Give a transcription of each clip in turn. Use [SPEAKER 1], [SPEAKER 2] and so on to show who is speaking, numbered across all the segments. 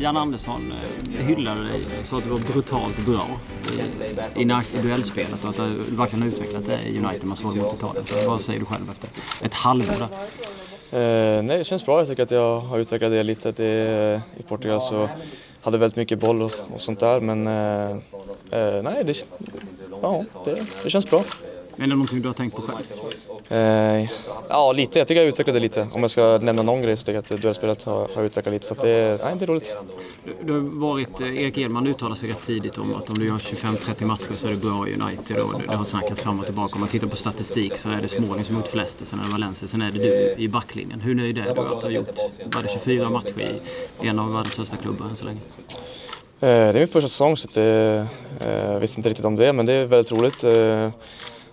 [SPEAKER 1] Jan Andersson eh, hyllade dig och sa att du var brutalt bra i, i duellspelet och att du verkligen har utvecklat det i United man såg mot Italien. Vad säger du själv efter ett halvår där?
[SPEAKER 2] Eh, nej, det känns bra. Jag tycker att jag har utvecklat det lite. Det, I Portugal så hade väldigt mycket boll och, och sånt där men eh, eh, nej, det, ja, det, det känns bra.
[SPEAKER 1] Är det någonting du har tänkt på själv?
[SPEAKER 2] Eh, ja, lite. Jag tycker jag det lite. Om jag ska nämna någon grej så tycker jag att duellspelet har, har utvecklat lite. Så det, nej, det är roligt.
[SPEAKER 1] Du, du har varit, eh, Erik Edman uttalade sig rätt tidigt om att om du gör 25-30 matcher så är det bra i United. Och det har snackats fram och tillbaka. Om man tittar på statistik så är det Småling som har gjort flest, sen är det Valencia, sen är det du i backlinjen. Hur nöjd är du att ha gjort det 24 matcher i en av världens största klubbar än så länge?
[SPEAKER 2] Eh, det är min första säsong så det, jag eh, visste inte riktigt om det men det är väldigt roligt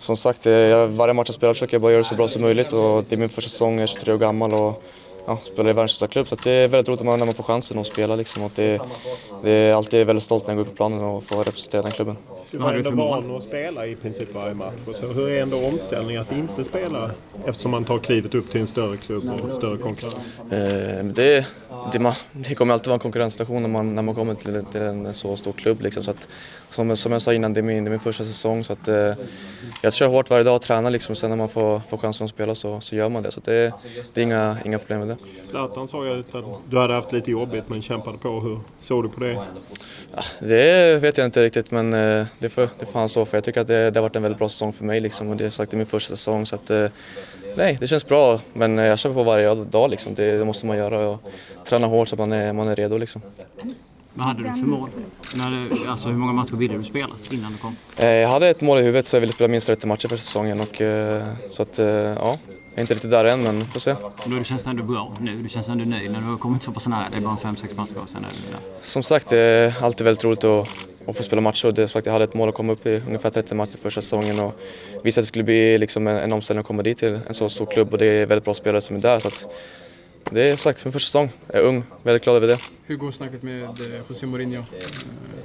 [SPEAKER 2] som sagt, varje match jag spelar försöker jag bara göra det så bra som möjligt och det är min första säsong, jag är 23 år gammal och ja, spelar i världens största klubb. Så det är väldigt roligt när man får chansen att spela. Liksom. Och det, det är alltid väldigt stolt när jag går upp på planen och får representera den klubben.
[SPEAKER 3] Du var ändå van att spela i princip varje match. Så hur är ändå omställningen att inte spela eftersom man tar klivet upp till en större klubb och större konkurrens?
[SPEAKER 2] Eh, det, det, man, det kommer alltid vara en konkurrenssituation när man, när man kommer till, till en så stor klubb. Liksom. Så att, som, som jag sa innan, det är min, det är min första säsong. Så att, eh, jag kör hårt varje dag och tränar. Liksom. Sen när man får, får chansen att spela så, så gör man det. Så det, det är inga, inga problem med det.
[SPEAKER 3] Zlatan sa ju att du hade haft lite jobbigt men kämpade på. Hur såg du på det?
[SPEAKER 2] Ja, det vet jag inte riktigt men eh, det får, det får han stå för. Jag tycker att det, det har varit en väldigt bra säsong för mig liksom, och det är sagt det är min första säsong så att eh, nej, det känns bra men jag kämpar på varje dag liksom. Det, det måste man göra och träna hårt så att man är, man är redo liksom.
[SPEAKER 1] Vad hade du för mål? När, alltså, hur många matcher ville du spela innan du kom?
[SPEAKER 2] Eh, jag hade ett mål i huvudet så jag ville spela minst 30 matcher för säsongen och så att ja, är inte riktigt där än, men får se.
[SPEAKER 1] Du känns ändå bra nu? Du känns ändå nöjd när du har kommit så pass nära? Det är bara 5-6 matcher kvar, sen är du där.
[SPEAKER 2] Som sagt, det är alltid väldigt roligt att, att få spela matcher. Det är sagt, jag hade ett mål att komma upp i ungefär 30 matcher första säsongen och visste att det skulle bli liksom en, en omställning att komma dit till en så stor klubb och det är väldigt bra spelare som är där. Så att, det är sagt min första säsong. Jag är ung, väldigt glad över det.
[SPEAKER 4] Hur går snacket med eh, José Mourinho?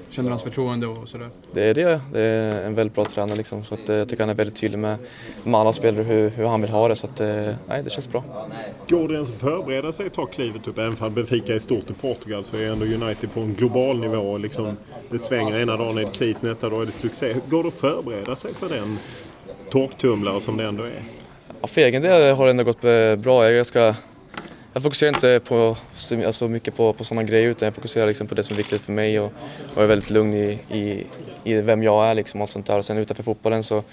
[SPEAKER 4] Känner du hans förtroende och sådär?
[SPEAKER 2] Det är det. Det är en väldigt bra tränare liksom. Så att, eh, jag tycker han är väldigt tydlig med, med alla spelare hur, hur han vill ha det. Så att, eh, nej, det känns bra.
[SPEAKER 3] Går det ens att förbereda sig att ta klivet upp? Även om Benfica är stort i Portugal så är ändå United på en global nivå. Liksom, det svänger ena dagen är det kris, nästa dag är det succé. Går det att förbereda sig för den torktumlare som det ändå är?
[SPEAKER 2] Ja, för egen del har det ändå gått bra. Jag är ganska jag fokuserar inte på, alltså mycket på, på sådana grejer utan jag fokuserar liksom på det som är viktigt för mig och, och är väldigt lugn i, i, i vem jag är liksom och sånt där. Och sen utanför fotbollen så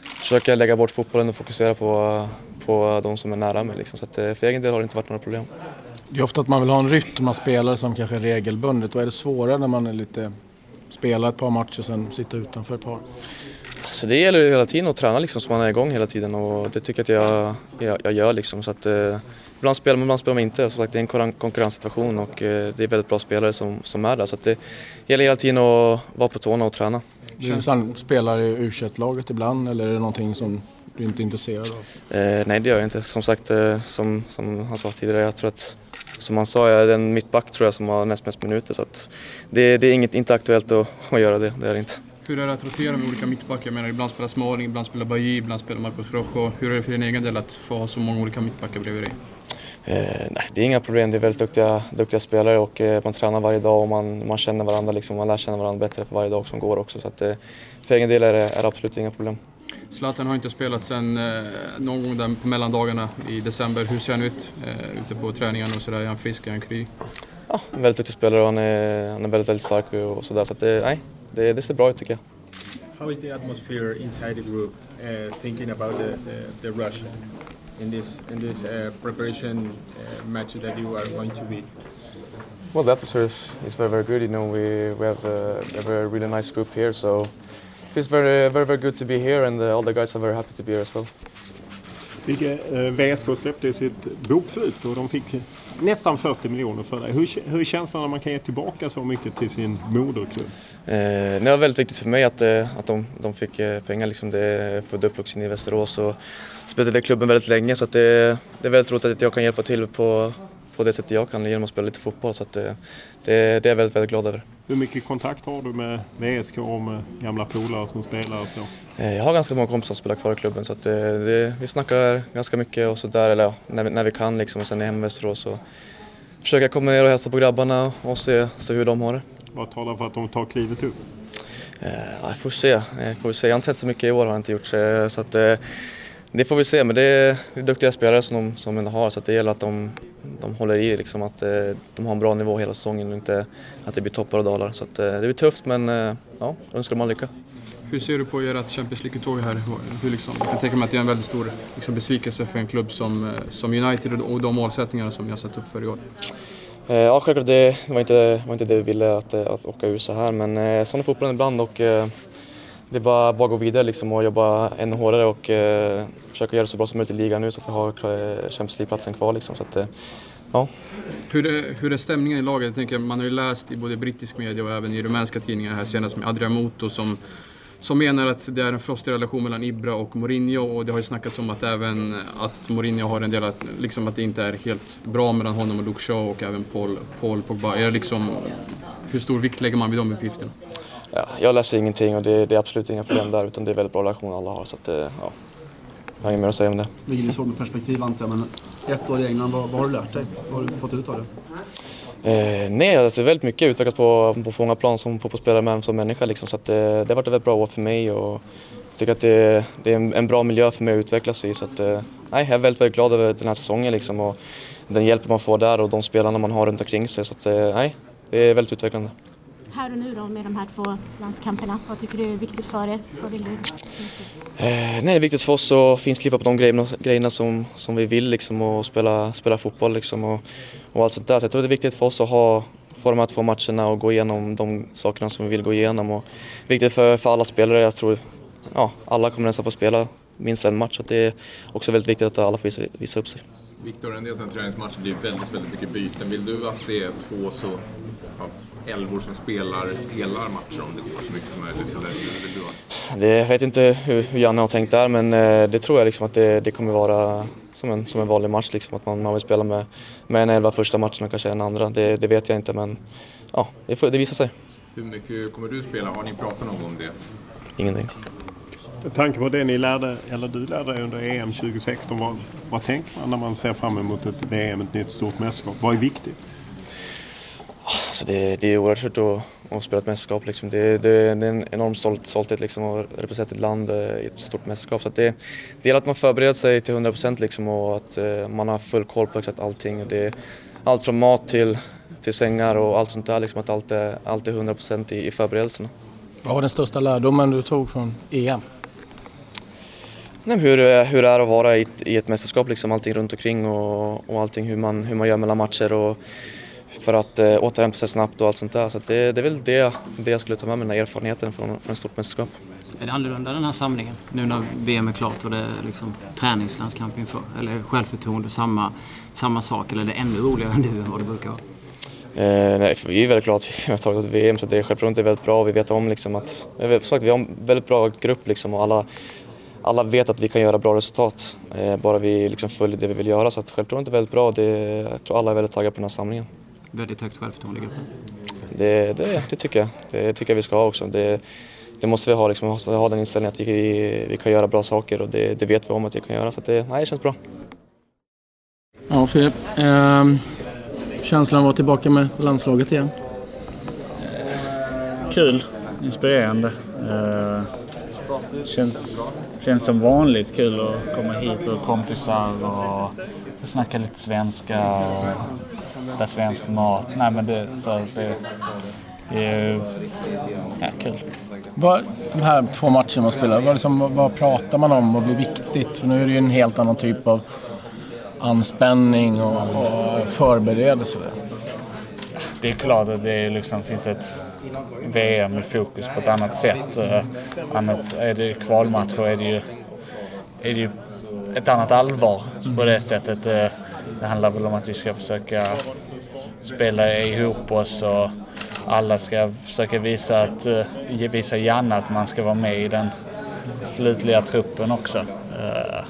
[SPEAKER 2] försöker jag lägga bort fotbollen och fokusera på, på de som är nära mig. Liksom. Så att, eh, för egen del har det inte varit några problem.
[SPEAKER 5] Det är ofta att man vill ha en rytm av spelare som kanske är regelbundet. Vad är det svårare när man är lite, spelar ett par matcher och sen sitter utanför ett par?
[SPEAKER 2] Alltså det gäller ju hela tiden att träna liksom, så man är igång hela tiden och det tycker jag att jag, jag, jag gör. Liksom. Så att, eh, ibland spelar man, ibland spelar man inte. Som sagt, det är en konkurrenssituation och eh, det är väldigt bra spelare som, som är där. Så det gäller hela tiden att vara på tårna och träna.
[SPEAKER 5] Du spelar i u laget ibland eller är det någonting som du inte är intresserad av?
[SPEAKER 2] Eh, nej, det gör jag inte. Som sagt, eh, som, som han sa tidigare, jag tror att som han sa, jag är den mittback tror jag som har näst mest minuter. Så det, det, är inget, inte aktuellt att, att göra det, det är det inte.
[SPEAKER 4] Hur är det att rotera med olika mittbackar? Jag menar, ibland spelar Smalling, ibland spelar Bajy, ibland spelar Marcos Rojo. Hur är det för din egen del att få ha så många olika mittbackar bredvid dig?
[SPEAKER 2] Eh, nej, det är inga problem. Det är väldigt duktiga, duktiga spelare och eh, man tränar varje dag och man, man känner varandra. Liksom, man lär känna varandra bättre för varje dag som går också. Så att, eh, för egen del är det, är det absolut inga problem.
[SPEAKER 4] Zlatan har inte spelat sen eh, någon gång där på mellandagarna i december. Hur ser han ut eh, ute på träningarna och sådär? Är han frisk? Är han kry?
[SPEAKER 2] Ja, en väldigt duktig spelare och han är, han är väldigt, väldigt stark och sådär. Så att det, nej, det, det ser bra ut tycker jag.
[SPEAKER 6] How is the atmosphere inside the group, uh, thinking about the, the, the rush in this in this uh, preparation uh, match that you are going to be?
[SPEAKER 2] Well, the atmosphere is, is very very good. You know, we we have a, a very really nice group here, so it feels very very very good to be here, and uh, all the guys are very happy to be here as well.
[SPEAKER 3] Vilket, eh, VSK släppte sitt bokslut och de fick nästan 40 miljoner för det. Hur, hur känns det när man kan ge tillbaka så mycket till sin moderklubb?
[SPEAKER 2] Eh, det var väldigt viktigt för mig att, eh, att de, de fick eh, pengar. Liksom det födde uppvuxen i Västerås och spelade i klubben väldigt länge så att det, det är väldigt roligt att jag kan hjälpa till på, på det sättet jag kan genom att spela lite fotboll. Så det, det, det är jag väldigt, väldigt glad över.
[SPEAKER 3] Hur mycket kontakt har du med, med ESK och med gamla polare som spelar och så?
[SPEAKER 2] Jag har ganska många kompisar som spelar kvar i klubben så det, det, vi snackar ganska mycket och sådär, eller ja, när, vi, när vi kan liksom och sen är jag hemma i Västerås så, försöka komma ner och hälsa på grabbarna och se, se hur de har det.
[SPEAKER 3] Vad talar för att de tar klivet upp?
[SPEAKER 2] Eh, ja, får se. Eh, får se. Jag har inte sett så mycket i år har jag inte gjort. Eh, så att, eh, det får vi se, men det är, duktiga spelare som de, som de har så det gäller att de, de håller i, liksom, att eh, de har en bra nivå hela säsongen och inte att det blir toppar och dalar. Så att, eh, det blir tufft men eh, ja, önskar dem all lycka.
[SPEAKER 4] Hur ser du på ert Champions League-uttåg här? Hur liksom, jag kan tänka mig att det är en väldigt stor liksom, besvikelse för en klubb som, som United och de målsättningarna som ni har satt upp för i år.
[SPEAKER 2] Ja, självklart det var inte, var inte det vi ville att, att åka ur så här men sån är fotbollen ibland och det är bara, bara att gå vidare liksom och jobba ännu hårdare och eh, försöka göra det så bra som möjligt i ligan nu så att vi har eh, Champions League-platsen kvar liksom. Så att, eh, ja.
[SPEAKER 4] Hur är, hur är stämningen i laget? Jag tänker, man har ju läst i både brittisk media och även i rumänska tidningar här senast med Adrian Moto som, som menar att det är en frostig relation mellan Ibra och Mourinho och det har ju snackats om att även att Mourinho har en del att, liksom att det inte är helt bra mellan honom och Luke Shaw och även Paul, Paul Pogba. Är liksom, hur stor vikt lägger man vid de uppgifterna?
[SPEAKER 2] Ja, jag läser ingenting och det, det är absolut inga problem där utan det är väldigt bra relation alla har så att, ja. Jag har inget mer att säga om det.
[SPEAKER 7] Vilket är svårt med perspektiv antar jag, men ett år i England, vad, vad har du lärt dig? Vad har du fått ut av det?
[SPEAKER 2] Eh, nej, alltså väldigt mycket utvecklats på, på, på många plan som fotbollsspelare men som människa. Liksom. Så att, eh, det har varit ett väldigt bra år för mig och jag tycker att det, det är en, en bra miljö för mig att utvecklas i. Så att, eh, nej, jag är väldigt, väldigt glad över den här säsongen liksom, och den hjälp man får där och de spelarna man har runt omkring sig. Så att, eh, nej, det är väldigt utvecklande.
[SPEAKER 8] Här och nu då med de här två landskamperna, vad tycker du är viktigt för er? Vad vill du?
[SPEAKER 2] Eh, nej, det är viktigt för oss att finslipa på de grejerna, grejerna som, som vi vill liksom, och spela, spela fotboll liksom, och, och allt sånt där. Så jag tror det är viktigt för oss att ha få de här två matcherna och gå igenom de sakerna som vi vill gå igenom. Och viktigt för, för alla spelare. Jag tror ja, alla kommer nästan få spela minst en match. Så det är också väldigt viktigt att alla får visa, visa upp sig.
[SPEAKER 9] Viktor, en del sådana träningsmatcher blir väldigt, väldigt mycket byten. Vill du att det är två så ja, elvor som spelar hela matcher om det går så mycket som möjligt? Eller hur?
[SPEAKER 2] Det, jag vet inte hur, hur Janne har tänkt där men eh, det tror jag liksom att det, det kommer vara som en, som en vanlig match. Liksom, att man, man vill spela med, med en elva första matchen och kanske en andra. Det, det vet jag inte men ja, det, får, det visar sig.
[SPEAKER 9] Hur mycket kommer du spela? Har ni pratat någon gång om det?
[SPEAKER 2] Ingenting.
[SPEAKER 3] Med tanke på det ni lärde, eller du lärde dig under EM 2016, vad, vad tänker man när man ser fram emot ett VM, ett nytt stort mästerskap? Vad är viktigt?
[SPEAKER 2] Alltså det, det är oerhört stort att, att spela ett mästerskap. Liksom. Det, det, det är en enorm stolt, stolthet liksom, att representera ett land eh, i ett stort mästerskap. Så det, det gäller att man förbereder sig till 100 procent liksom, och att eh, man har full koll på exakt allting. Och det, allt från mat till, till sängar och allt sånt där. Liksom, att allt är, allt är 100 procent i, i förberedelserna.
[SPEAKER 5] Vad var den största lärdomen du tog från EM?
[SPEAKER 2] Nej, hur, eh, hur det är att vara i ett, i ett mästerskap, liksom, allting runt omkring och, och allting hur man, hur man gör mellan matcher. Och, för att eh, återhämta sig snabbt och allt sånt där. Så det, det är väl det, det jag skulle ta med mig, den här erfarenheten från, från ett stort mästerskap.
[SPEAKER 1] Är det annorlunda den här samlingen? Nu när VM är klart och det är liksom träningslandskamp inför? Eller självförtroende, samma, samma sak? Eller är det ännu roligare nu än vad det brukar vara?
[SPEAKER 2] Eh, nej, för vi är väldigt glada att vi har tagit ett VM så det är självklart är väldigt bra och vi vet om liksom att, sagt, vi har en väldigt bra grupp liksom och alla, alla vet att vi kan göra bra resultat eh, bara vi liksom följer det vi vill göra så att självklart är väldigt bra. Det, jag tror alla är väldigt taggade på den här samlingen.
[SPEAKER 1] Väldigt högt självförtroende i gruppen.
[SPEAKER 2] Det, det, det tycker jag. Det tycker jag vi ska ha också. Det, det måste vi ha, liksom, vi ha den inställningen att vi, vi kan göra bra saker och det, det vet vi om att vi kan göra så att det, nej, det känns bra.
[SPEAKER 5] Ja, Filip. Eh, känslan att vara tillbaka med landslaget igen?
[SPEAKER 10] Kul, inspirerande. Eh, känns, känns som vanligt kul att komma hit och kompisar och snacka lite svenska och äta svensk mat. Nej men det, så det, det är ja, kul.
[SPEAKER 5] Vad, de här två matcherna man spelar, vad, liksom, vad pratar man om? Vad blir viktigt? För nu är det ju en helt annan typ av anspänning och, och förberedelse.
[SPEAKER 10] Det är klart att det liksom finns ett VM i fokus på ett annat sätt. Eh, Annars är det kvalmatcher är det ju, är det ju ett annat allvar på det sättet. Det handlar väl om att vi ska försöka spela ihop oss och alla ska försöka visa, att, eh, visa Janne att man ska vara med i den slutliga truppen också. Eh,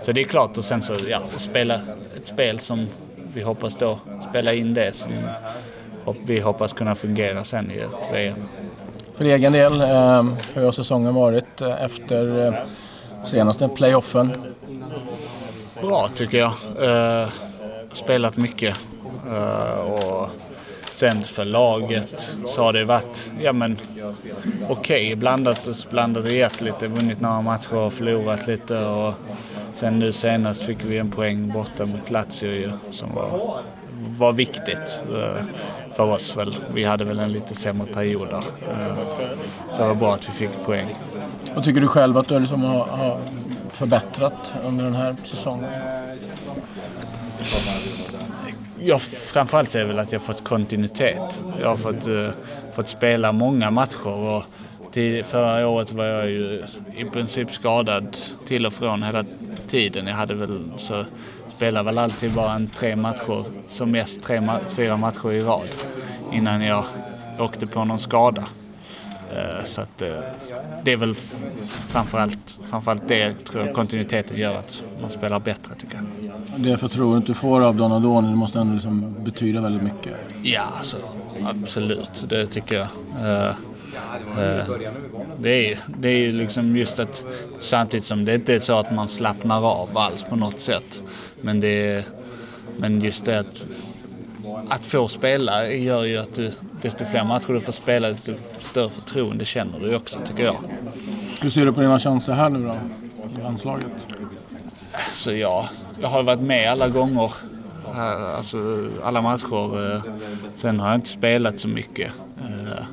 [SPEAKER 10] så det är klart och sen så ja, spela ett spel som vi hoppas då spela in det som vi hoppas kunna fungera sen i ett VM.
[SPEAKER 5] För egen del, eh, hur har säsongen varit efter senaste playoffen?
[SPEAKER 10] Bra tycker jag. Eh, spelat mycket Eh, och sen för laget så har det varit ja, men okej, okay, blandat, blandat och gett lite. Vunnit några matcher och förlorat lite. Och sen nu senast fick vi en poäng borta mot Lazio ju, som var, var viktigt eh, för oss. Väl. Vi hade väl en lite sämre period där. Eh, så det var bra att vi fick poäng.
[SPEAKER 5] Vad tycker du själv att du liksom har, har förbättrat under den här säsongen?
[SPEAKER 10] jag framförallt det väl att jag fått kontinuitet. Jag har fått, uh, fått spela många matcher och till, förra året var jag ju i princip skadad till och från hela tiden. Jag hade väl så spelade väl alltid bara en tre matcher, som mest tre, fyra matcher i rad innan jag åkte på någon skada. Uh, så att uh, det är väl framförallt, framförallt det tror jag kontinuiteten gör att man spelar bättre tycker jag
[SPEAKER 5] det förtroendet du får av Donadoni måste ändå liksom betyda väldigt mycket.
[SPEAKER 10] Ja, alltså, absolut. Det tycker jag. Uh, det är, det är liksom just att samtidigt som det inte är så att man slappnar av alls på något sätt. Men, det, men just det att, att få spela gör ju att du, desto fler matcher du får spela desto större förtroende känner du också tycker jag.
[SPEAKER 5] Hur ser du på dina chanser här nu då? I landslaget?
[SPEAKER 10] Så ja, jag har varit med alla gånger. Alltså alla matcher. Eh, sen har jag inte spelat så mycket. Eh,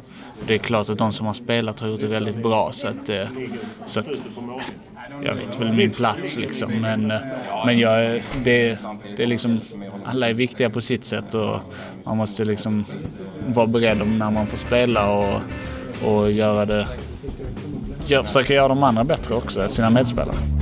[SPEAKER 10] det är klart att de som har spelat har gjort det väldigt bra så att, eh, så att jag vet väl min plats liksom. Men, men jag, det, det är liksom, alla är viktiga på sitt sätt och man måste liksom vara beredd om när man får spela och, och göra det, försöka göra de andra bättre också, sina medspelare.